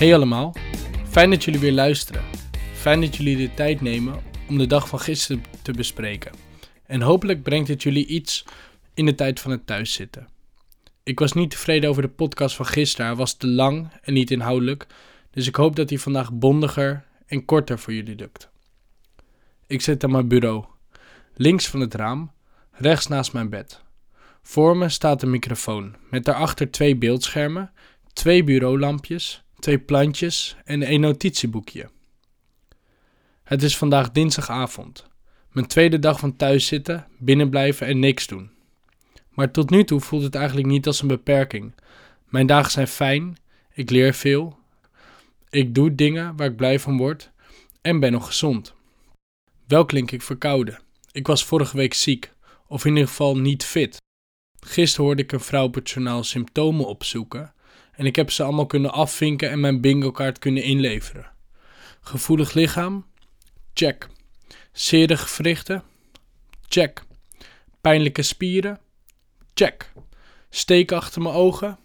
Hey allemaal, fijn dat jullie weer luisteren. Fijn dat jullie de tijd nemen om de dag van gisteren te bespreken. En hopelijk brengt het jullie iets in de tijd van het thuiszitten. Ik was niet tevreden over de podcast van gisteren, hij was te lang en niet inhoudelijk. Dus ik hoop dat hij vandaag bondiger en korter voor jullie lukt. Ik zit aan mijn bureau, links van het raam, rechts naast mijn bed. Voor me staat een microfoon, met daarachter twee beeldschermen, twee bureaulampjes, twee plantjes en een notitieboekje. Het is vandaag dinsdagavond. Mijn tweede dag van thuiszitten, binnenblijven en niks doen. Maar tot nu toe voelt het eigenlijk niet als een beperking. Mijn dagen zijn fijn, ik leer veel, ik doe dingen waar ik blij van word en ben nog gezond. Wel klink ik verkouden. Ik was vorige week ziek, of in ieder geval niet fit. Gisteren hoorde ik een vrouw op het journaal symptomen opzoeken en ik heb ze allemaal kunnen afvinken en mijn bingo-kaart kunnen inleveren. Gevoelig lichaam? Check. Zere gewrichten? Check. Pijnlijke spieren? Check. Steek achter mijn ogen?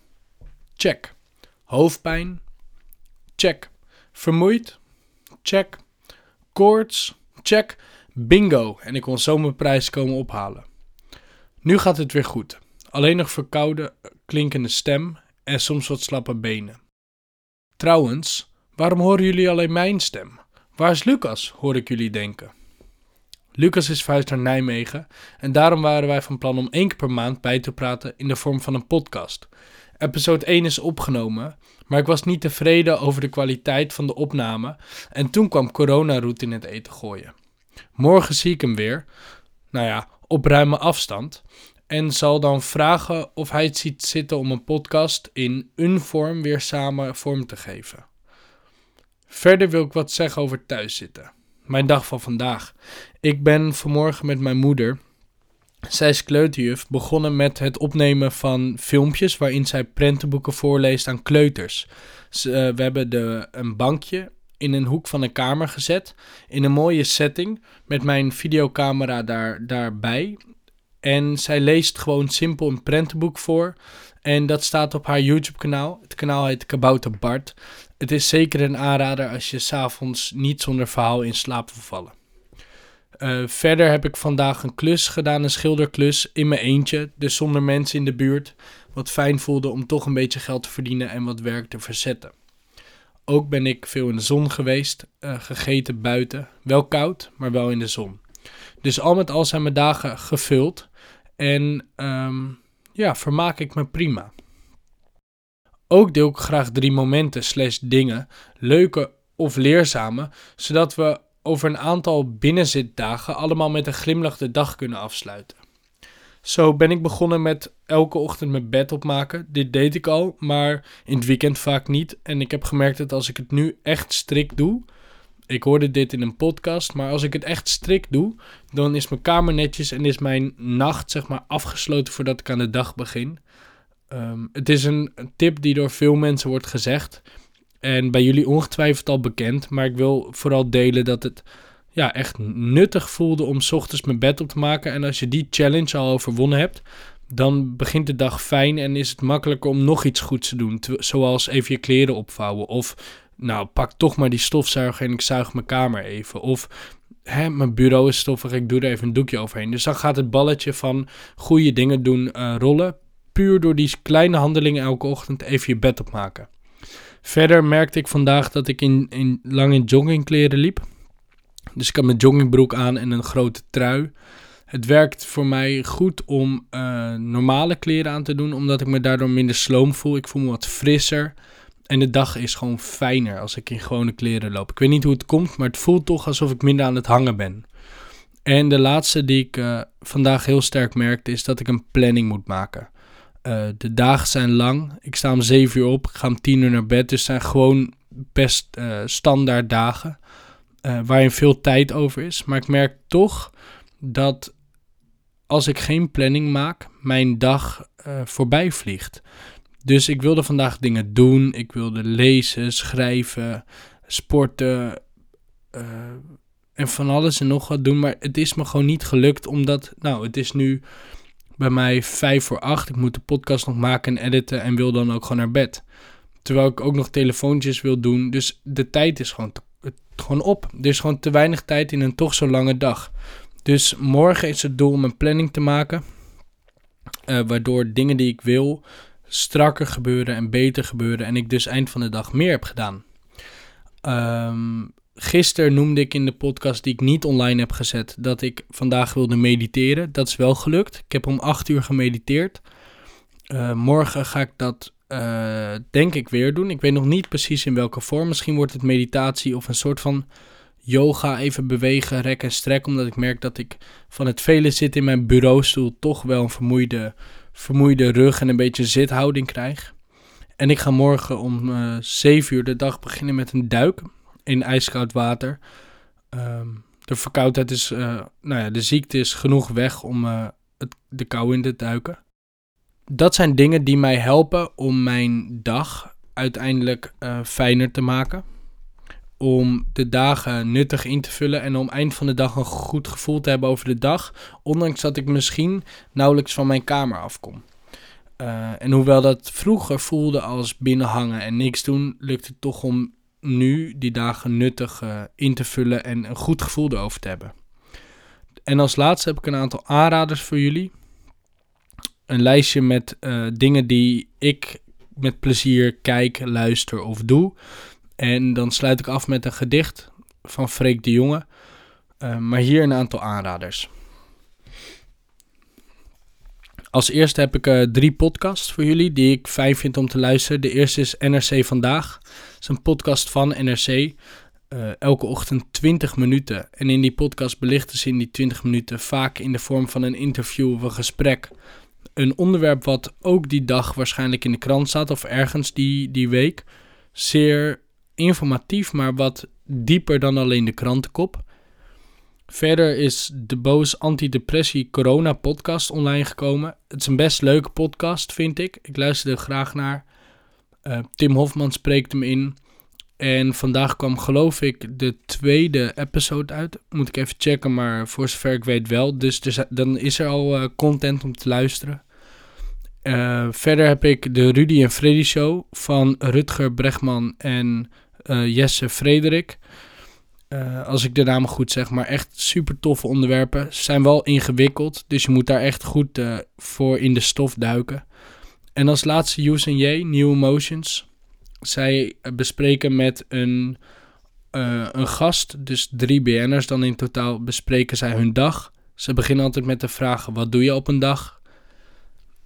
Check. Hoofdpijn? Check. Vermoeid? Check. Koorts? Check. Bingo. En ik kon zo mijn prijs komen ophalen. Nu gaat het weer goed. Alleen nog verkouden, klinkende stem en soms wat slappe benen. Trouwens, waarom horen jullie alleen mijn stem? Waar is Lucas, hoor ik jullie denken. Lucas is verhuisd naar Nijmegen en daarom waren wij van plan om één keer per maand bij te praten in de vorm van een podcast. Episode 1 is opgenomen, maar ik was niet tevreden over de kwaliteit van de opname en toen kwam corona-route in het eten gooien. Morgen zie ik hem weer, nou ja, op ruime afstand, en zal dan vragen of hij het ziet zitten om een podcast in een vorm weer samen vorm te geven. Verder wil ik wat zeggen over thuiszitten. Mijn dag van vandaag. Ik ben vanmorgen met mijn moeder, zij is kleuterjuf, begonnen met het opnemen van filmpjes waarin zij prentenboeken voorleest aan kleuters. Ze, uh, we hebben de, een bankje in een hoek van een kamer gezet, in een mooie setting, met mijn videocamera daar, daarbij. En zij leest gewoon simpel een prentenboek voor. En dat staat op haar YouTube-kanaal. Het kanaal heet Kabouter Bart. Het is zeker een aanrader als je s'avonds niet zonder verhaal in slaap wil vallen. Uh, verder heb ik vandaag een klus gedaan, een schilderklus, in mijn eentje. Dus zonder mensen in de buurt. Wat fijn voelde om toch een beetje geld te verdienen en wat werk te verzetten. Ook ben ik veel in de zon geweest, uh, gegeten buiten. Wel koud, maar wel in de zon. Dus al met al zijn mijn dagen gevuld. En um, ja, vermaak ik me prima. Ook deel ik graag drie momenten slash dingen, leuke of leerzame, zodat we over een aantal binnenzitdagen allemaal met een glimlach de dag kunnen afsluiten. Zo ben ik begonnen met elke ochtend mijn bed opmaken. Dit deed ik al, maar in het weekend vaak niet. En ik heb gemerkt dat als ik het nu echt strikt doe, ik hoorde dit in een podcast, maar als ik het echt strikt doe, dan is mijn kamer netjes en is mijn nacht zeg maar afgesloten voordat ik aan de dag begin. Um, het is een, een tip die door veel mensen wordt gezegd en bij jullie ongetwijfeld al bekend, maar ik wil vooral delen dat het ja, echt nuttig voelde om s ochtends mijn bed op te maken. En als je die challenge al overwonnen hebt, dan begint de dag fijn en is het makkelijker om nog iets goeds te doen. Zoals even je kleren opvouwen of nou, pak toch maar die stofzuiger en ik zuig mijn kamer even. Of hè, mijn bureau is stoffig, ik doe er even een doekje overheen. Dus dan gaat het balletje van goede dingen doen uh, rollen. Puur door die kleine handelingen elke ochtend even je bed opmaken. Verder merkte ik vandaag dat ik in, in, lang in joggingkleren liep. Dus ik had mijn joggingbroek aan en een grote trui. Het werkt voor mij goed om uh, normale kleren aan te doen, omdat ik me daardoor minder sloom voel. Ik voel me wat frisser. En de dag is gewoon fijner als ik in gewone kleren loop. Ik weet niet hoe het komt, maar het voelt toch alsof ik minder aan het hangen ben. En de laatste die ik uh, vandaag heel sterk merkte is dat ik een planning moet maken. Uh, de dagen zijn lang. Ik sta om 7 uur op, ik ga om 10 uur naar bed. Dus het zijn gewoon best uh, standaard dagen. waarin veel tijd over is. Maar ik merk toch dat als ik geen planning maak, mijn dag voorbij vliegt. Dus ik wilde vandaag dingen doen. Ik wilde lezen, schrijven, sporten uh, en van alles en nog wat doen. Maar het is me gewoon niet gelukt omdat, nou, het is nu bij mij vijf voor acht. Ik moet de podcast nog maken en editen en wil dan ook gewoon naar bed. terwijl ik ook nog telefoontjes wil doen. Dus de tijd is gewoon, gewoon op. Er is gewoon te weinig tijd in een toch zo lange dag. Dus morgen is het doel om een planning te maken. Uh, waardoor dingen die ik wil strakker gebeuren en beter gebeuren. En ik dus eind van de dag meer heb gedaan. Um, gisteren noemde ik in de podcast die ik niet online heb gezet dat ik vandaag wilde mediteren. Dat is wel gelukt. Ik heb om 8 uur gemediteerd. Uh, morgen ga ik dat uh, denk ik weer doen. Ik weet nog niet precies in welke vorm. Misschien wordt het meditatie of een soort van yoga, even bewegen, rek en strek. Omdat ik merk dat ik van het vele zitten in mijn bureaustoel toch wel een vermoeide, vermoeide rug en een beetje zithouding krijg. En ik ga morgen om uh, 7 uur de dag beginnen met een duik in ijskoud water. Um, de verkoudheid is, uh, nou ja, de ziekte is genoeg weg om uh, het, de kou in te duiken. Dat zijn dingen die mij helpen om mijn dag uiteindelijk fijner te maken. Om de dagen nuttig in te vullen en om eind van de dag een goed gevoel te hebben over de dag. Ondanks dat ik misschien nauwelijks van mijn kamer afkom. Uh, en hoewel dat vroeger voelde als binnenhangen en niks doen, lukt het toch om nu die dagen nuttig uh, in te vullen en een goed gevoel erover te hebben. En als laatste heb ik een aantal aanraders voor jullie. Een lijstje met uh, dingen die ik met plezier kijk, luister of doe. En dan sluit ik af met een gedicht van Freek de Jonge. Uh, maar hier een aantal aanraders. Als eerste heb ik uh, drie podcasts voor jullie die ik fijn vind om te luisteren. De eerste is NRC Vandaag. Het is een podcast van NRC. Eh, elke ochtend 20 minuten. En in die podcast belichten ze in die 20 minuten vaak in de vorm van een interview of een gesprek. Een onderwerp wat ook die dag waarschijnlijk in de krant staat of ergens die, die week. Zeer informatief, maar wat dieper dan alleen de krantenkop. Verder is de Boos Antidepressie Corona podcast online gekomen. Het is een best leuke podcast, vind ik. Ik luister er graag naar. Uh, Tim Hofman spreekt hem in. En vandaag kwam, geloof ik, de tweede episode uit. Moet ik even checken, maar voor zover ik weet wel. Dus, dan is er al uh, content om te luisteren. Uh, verder heb ik de Rudy en Freddy Show van Rutger Bregman en Jesse Frederik. Uh, als ik de namen goed zeg, maar echt super toffe onderwerpen. Ze zijn wel ingewikkeld, dus je moet daar echt goed uh, voor in de stof duiken. En als laatste Use J, New Emotions. Zij bespreken met een, een gast, dus drie BN'ers dan in totaal, bespreken zij hun dag. Ze beginnen altijd met de vraag, wat doe je op een dag?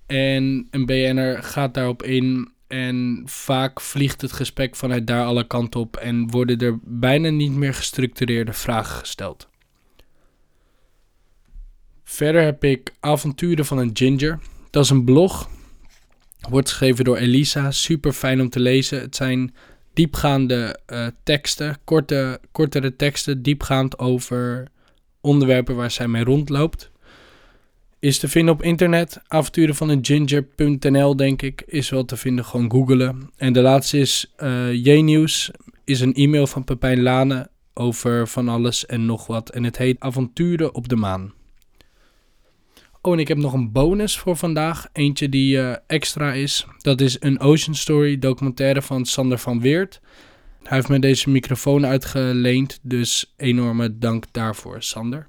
En een BN'er gaat daarop in en vaak vliegt het gesprek vanuit daar alle kanten op en worden er bijna niet meer gestructureerde vragen gesteld. Verder heb ik Avonturen van een Ginger. Dat is een blog. Wordt geschreven door Elisa. Super fijn om te lezen. Het zijn diepgaande uh, teksten, korte, kortere teksten, diepgaand over onderwerpen waar zij mee rondloopt is te vinden op internet. Avonturen van een ginger.nl, denk ik, is wel te vinden. Gewoon googelen. En de laatste is uh, J-Nieuws. Is een e-mail van Pepijn Lane over van alles en nog wat. En het heet Avonturen op de maan. Oh, en ik heb nog een bonus voor vandaag. Eentje die uh, extra is. Dat is een Ocean Story documentaire van Sander van Weert. Hij heeft me deze microfoon uitgeleend. Dus enorme dank daarvoor, Sander.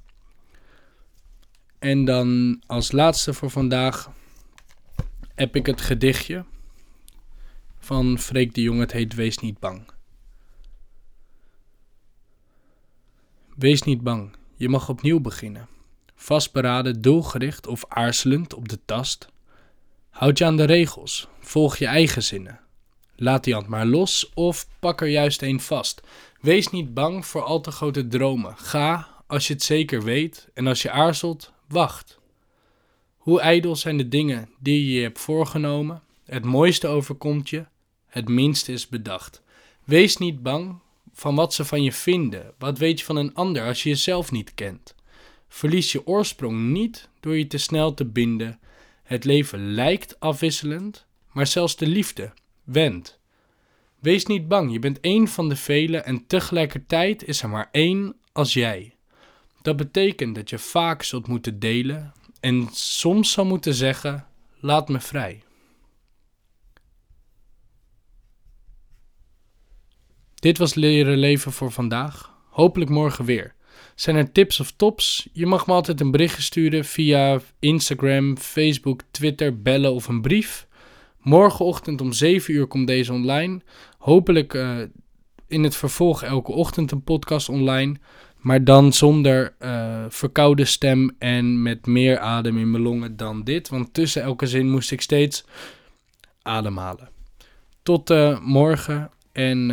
En dan als laatste voor vandaag heb ik het gedichtje van Freek de Jong. Het heet Wees niet bang. Wees niet bang, je mag opnieuw beginnen. Vastberaden, doelgericht of aarzelend op de tast. Houd je aan de regels, volg je eigen zinnen. Laat die hand maar los of pak er juist een vast. Wees niet bang voor al te grote dromen. Ga als je het zeker weet en als je aarzelt, Wacht. Hoe ijdel zijn de dingen die je je hebt voorgenomen? Het mooiste overkomt je, het minste is bedacht. Wees niet bang van wat ze van je vinden. Wat weet je van een ander als je jezelf niet kent? Verlies je oorsprong niet door je te snel te binden. Het leven lijkt afwisselend, maar zelfs de liefde wendt. Wees niet bang, je bent één van de velen en tegelijkertijd is er maar één als jij. Dat betekent dat je vaak zult moeten delen en soms zal moeten zeggen: laat me vrij. Dit was Leren Leven voor vandaag. Hopelijk morgen weer. Zijn er tips of tops? Je mag me altijd een berichtje sturen via Instagram, Facebook, Twitter, bellen of een brief. Morgenochtend om 7 uur komt deze online. Hopelijk uh, in het vervolg elke ochtend een podcast online. Maar dan zonder uh, verkoude stem en met meer adem in mijn longen dan dit. Want tussen elke zin moest ik steeds ademhalen. Tot uh, morgen en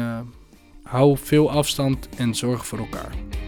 hou veel afstand en zorg voor elkaar.